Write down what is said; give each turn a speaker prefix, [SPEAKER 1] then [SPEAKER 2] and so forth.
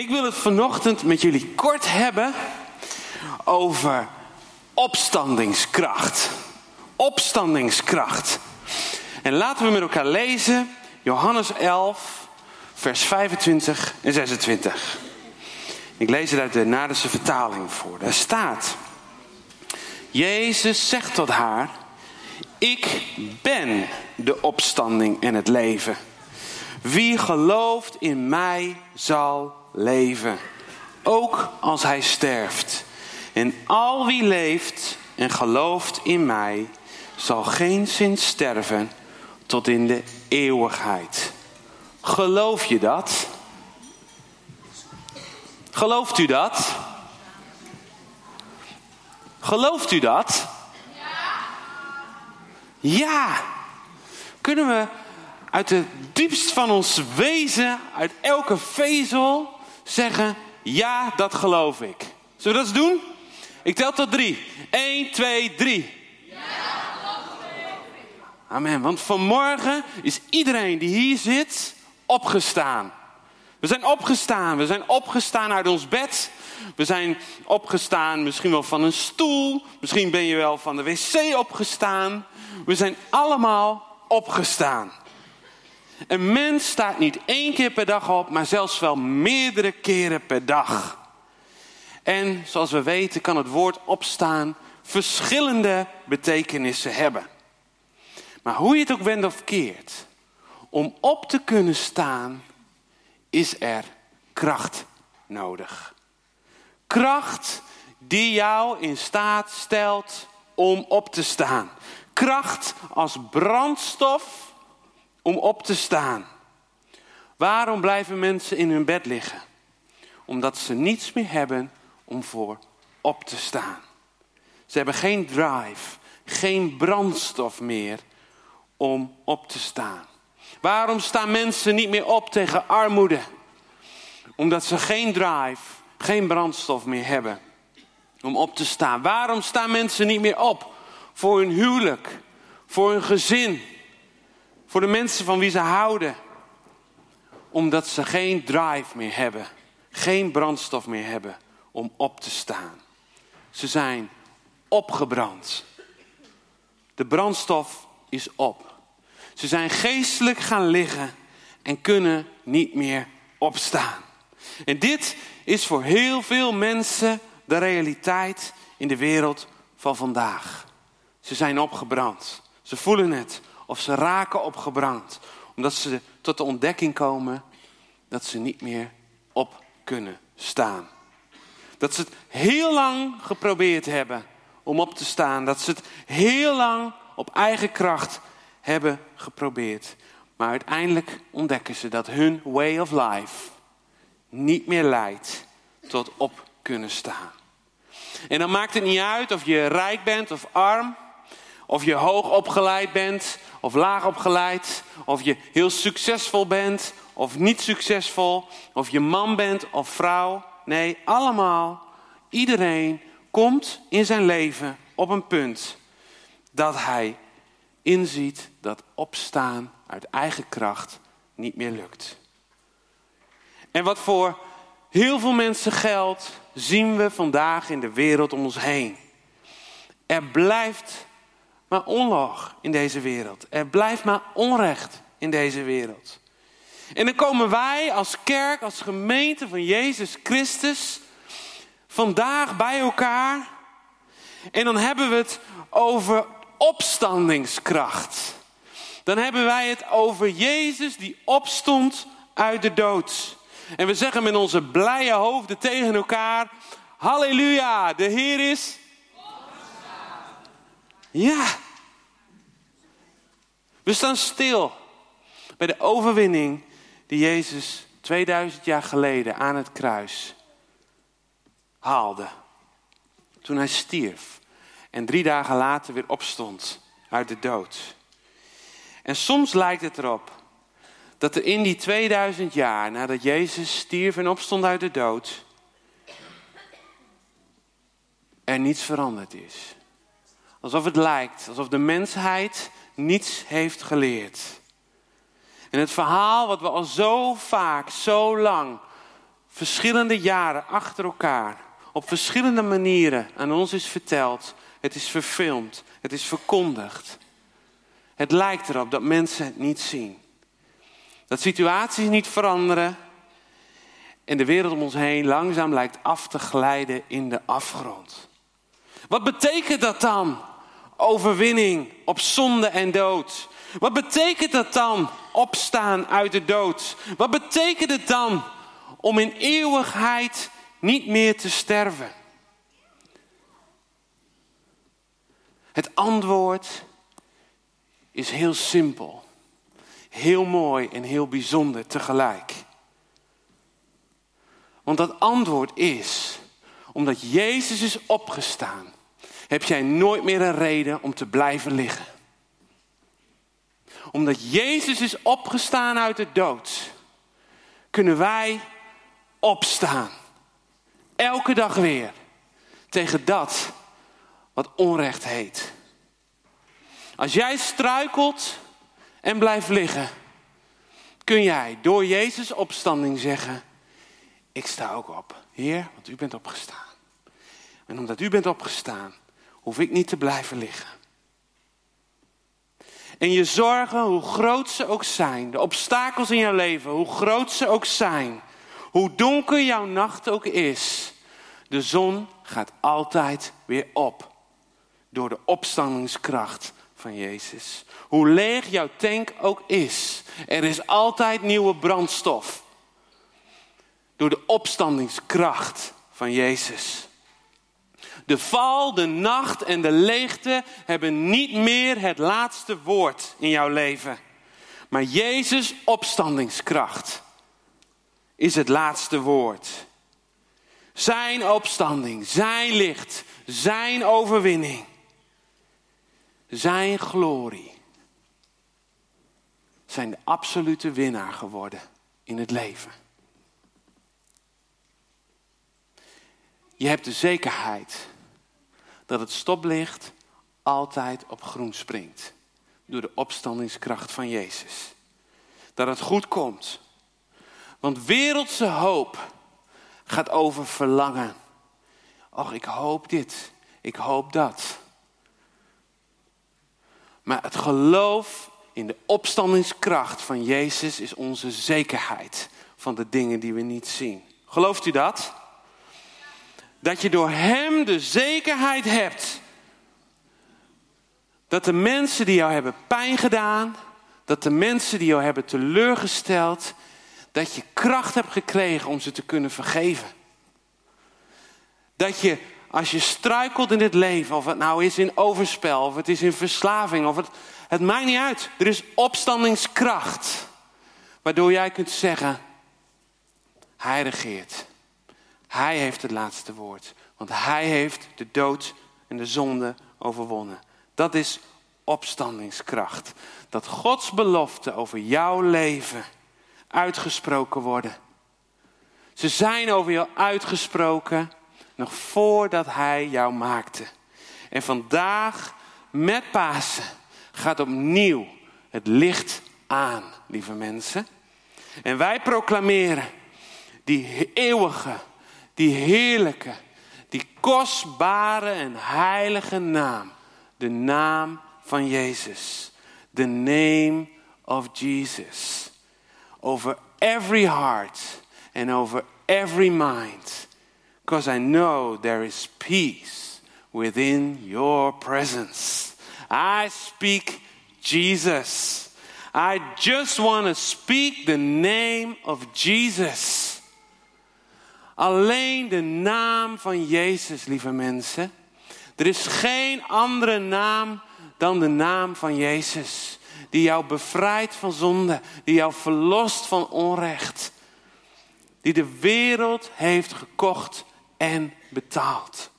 [SPEAKER 1] ik wil het vanochtend met jullie kort hebben over opstandingskracht. Opstandingskracht. En laten we met elkaar lezen Johannes 11, vers 25 en 26. Ik lees het uit de Nadense vertaling voor. Daar staat: Jezus zegt tot haar: Ik ben de opstanding en het leven. Wie gelooft in mij zal leven, ook als hij sterft. En al wie leeft en gelooft in mij zal geen zin sterven tot in de eeuwigheid. Geloof je dat? Gelooft u dat? Gelooft u dat? Ja. Kunnen we uit het diepst van ons wezen, uit elke vezel, zeggen: Ja, dat geloof ik. Zullen we dat eens doen? Ik tel tot drie. 1, 2, 3. Amen. Want vanmorgen is iedereen die hier zit opgestaan. We zijn opgestaan. We zijn opgestaan uit ons bed. We zijn opgestaan misschien wel van een stoel. Misschien ben je wel van de wc opgestaan. We zijn allemaal opgestaan. Een mens staat niet één keer per dag op, maar zelfs wel meerdere keren per dag. En zoals we weten kan het woord opstaan verschillende betekenissen hebben. Maar hoe je het ook wendt of keert, om op te kunnen staan is er kracht nodig. Kracht die jou in staat stelt om op te staan. Kracht als brandstof om op te staan. Waarom blijven mensen in hun bed liggen? Omdat ze niets meer hebben om voor op te staan. Ze hebben geen drive, geen brandstof meer om op te staan. Waarom staan mensen niet meer op tegen armoede? Omdat ze geen drive, geen brandstof meer hebben om op te staan. Waarom staan mensen niet meer op voor hun huwelijk, voor hun gezin, voor de mensen van wie ze houden? Omdat ze geen drive meer hebben, geen brandstof meer hebben om op te staan. Ze zijn opgebrand. De brandstof is op. Ze zijn geestelijk gaan liggen en kunnen niet meer opstaan. En dit is voor heel veel mensen de realiteit in de wereld van vandaag. Ze zijn opgebrand. Ze voelen het of ze raken opgebrand. Omdat ze tot de ontdekking komen dat ze niet meer op kunnen staan. Dat ze het heel lang geprobeerd hebben om op te staan. Dat ze het heel lang op eigen kracht hebben geprobeerd. Maar uiteindelijk ontdekken ze dat hun way of life niet meer leidt tot op kunnen staan. En dan maakt het niet uit of je rijk bent of arm, of je hoog opgeleid bent of laag opgeleid, of je heel succesvol bent of niet succesvol, of je man bent of vrouw. Nee, allemaal, iedereen komt in zijn leven op een punt dat hij inziet dat opstaan uit eigen kracht niet meer lukt. En wat voor heel veel mensen geldt, zien we vandaag in de wereld om ons heen. Er blijft maar onlog in deze wereld. Er blijft maar onrecht in deze wereld. En dan komen wij als kerk, als gemeente van Jezus Christus, vandaag bij elkaar. En dan hebben we het over opstandingskracht. Dan hebben wij het over Jezus die opstond uit de dood. En we zeggen met onze blije hoofden tegen elkaar: Halleluja, de Heer is. Ja. We staan stil bij de overwinning die Jezus 2000 jaar geleden aan het kruis haalde. Toen hij stierf en drie dagen later weer opstond uit de dood. En soms lijkt het erop dat er in die 2000 jaar nadat Jezus stierf en opstond uit de dood, er niets veranderd is. Alsof het lijkt, alsof de mensheid niets heeft geleerd. En het verhaal wat we al zo vaak, zo lang verschillende jaren achter elkaar op verschillende manieren aan ons is verteld. Het is verfilmd, het is verkondigd. Het lijkt erop dat mensen het niet zien. Dat situaties niet veranderen en de wereld om ons heen langzaam lijkt af te glijden in de afgrond. Wat betekent dat dan? Overwinning op zonde en dood. Wat betekent dat dan? Opstaan uit de dood. Wat betekent het dan om in eeuwigheid niet meer te sterven? Het antwoord is heel simpel, heel mooi en heel bijzonder tegelijk. Want dat antwoord is, omdat Jezus is opgestaan, heb jij nooit meer een reden om te blijven liggen. Omdat Jezus is opgestaan uit de dood, kunnen wij opstaan. Elke dag weer tegen dat wat onrecht heet. Als jij struikelt en blijft liggen, kun jij door Jezus opstanding zeggen: Ik sta ook op. Heer, want u bent opgestaan. En omdat u bent opgestaan, hoef ik niet te blijven liggen. En je zorgen, hoe groot ze ook zijn, de obstakels in jouw leven, hoe groot ze ook zijn, hoe donker jouw nacht ook is, de zon gaat altijd weer op door de opstandingskracht van Jezus. Hoe leeg jouw tank ook is, er is altijd nieuwe brandstof. Door de opstandingskracht van Jezus. De val, de nacht en de leegte hebben niet meer het laatste woord in jouw leven. Maar Jezus' opstandingskracht is het laatste woord. Zijn opstanding, zijn licht, zijn overwinning zijn glorie zijn de absolute winnaar geworden in het leven. Je hebt de zekerheid dat het stoplicht altijd op groen springt. Door de opstandingskracht van Jezus. Dat het goed komt. Want wereldse hoop gaat over verlangen. Och, ik hoop dit. Ik hoop dat. Maar het geloof in de opstandingskracht van Jezus is onze zekerheid van de dingen die we niet zien. Gelooft u dat? Dat je door Hem de zekerheid hebt dat de mensen die jou hebben pijn gedaan, dat de mensen die jou hebben teleurgesteld, dat je kracht hebt gekregen om ze te kunnen vergeven. Dat je als je struikelt in het leven, of het nou is in overspel, of het is in verslaving, of het, het maakt niet uit. Er is opstandingskracht, waardoor jij kunt zeggen, hij regeert. Hij heeft het laatste woord, want hij heeft de dood en de zonde overwonnen. Dat is opstandingskracht. Dat Gods beloften over jouw leven uitgesproken worden. Ze zijn over jou uitgesproken nog voordat hij jou maakte. En vandaag met Pasen gaat opnieuw het licht aan, lieve mensen. En wij proclameren die eeuwige, die heerlijke, die kostbare en heilige naam. De naam van Jezus. The name of Jesus. Over every heart and over every mind because I know there is peace within your presence. I speak Jesus. I just want to speak the name of Jesus. Alleen de naam van Jezus, lieve mensen. Er is geen andere naam dan de naam van Jezus. Die jou bevrijdt van zonde, die jou verlost van onrecht. Die de wereld heeft gekocht en betaald.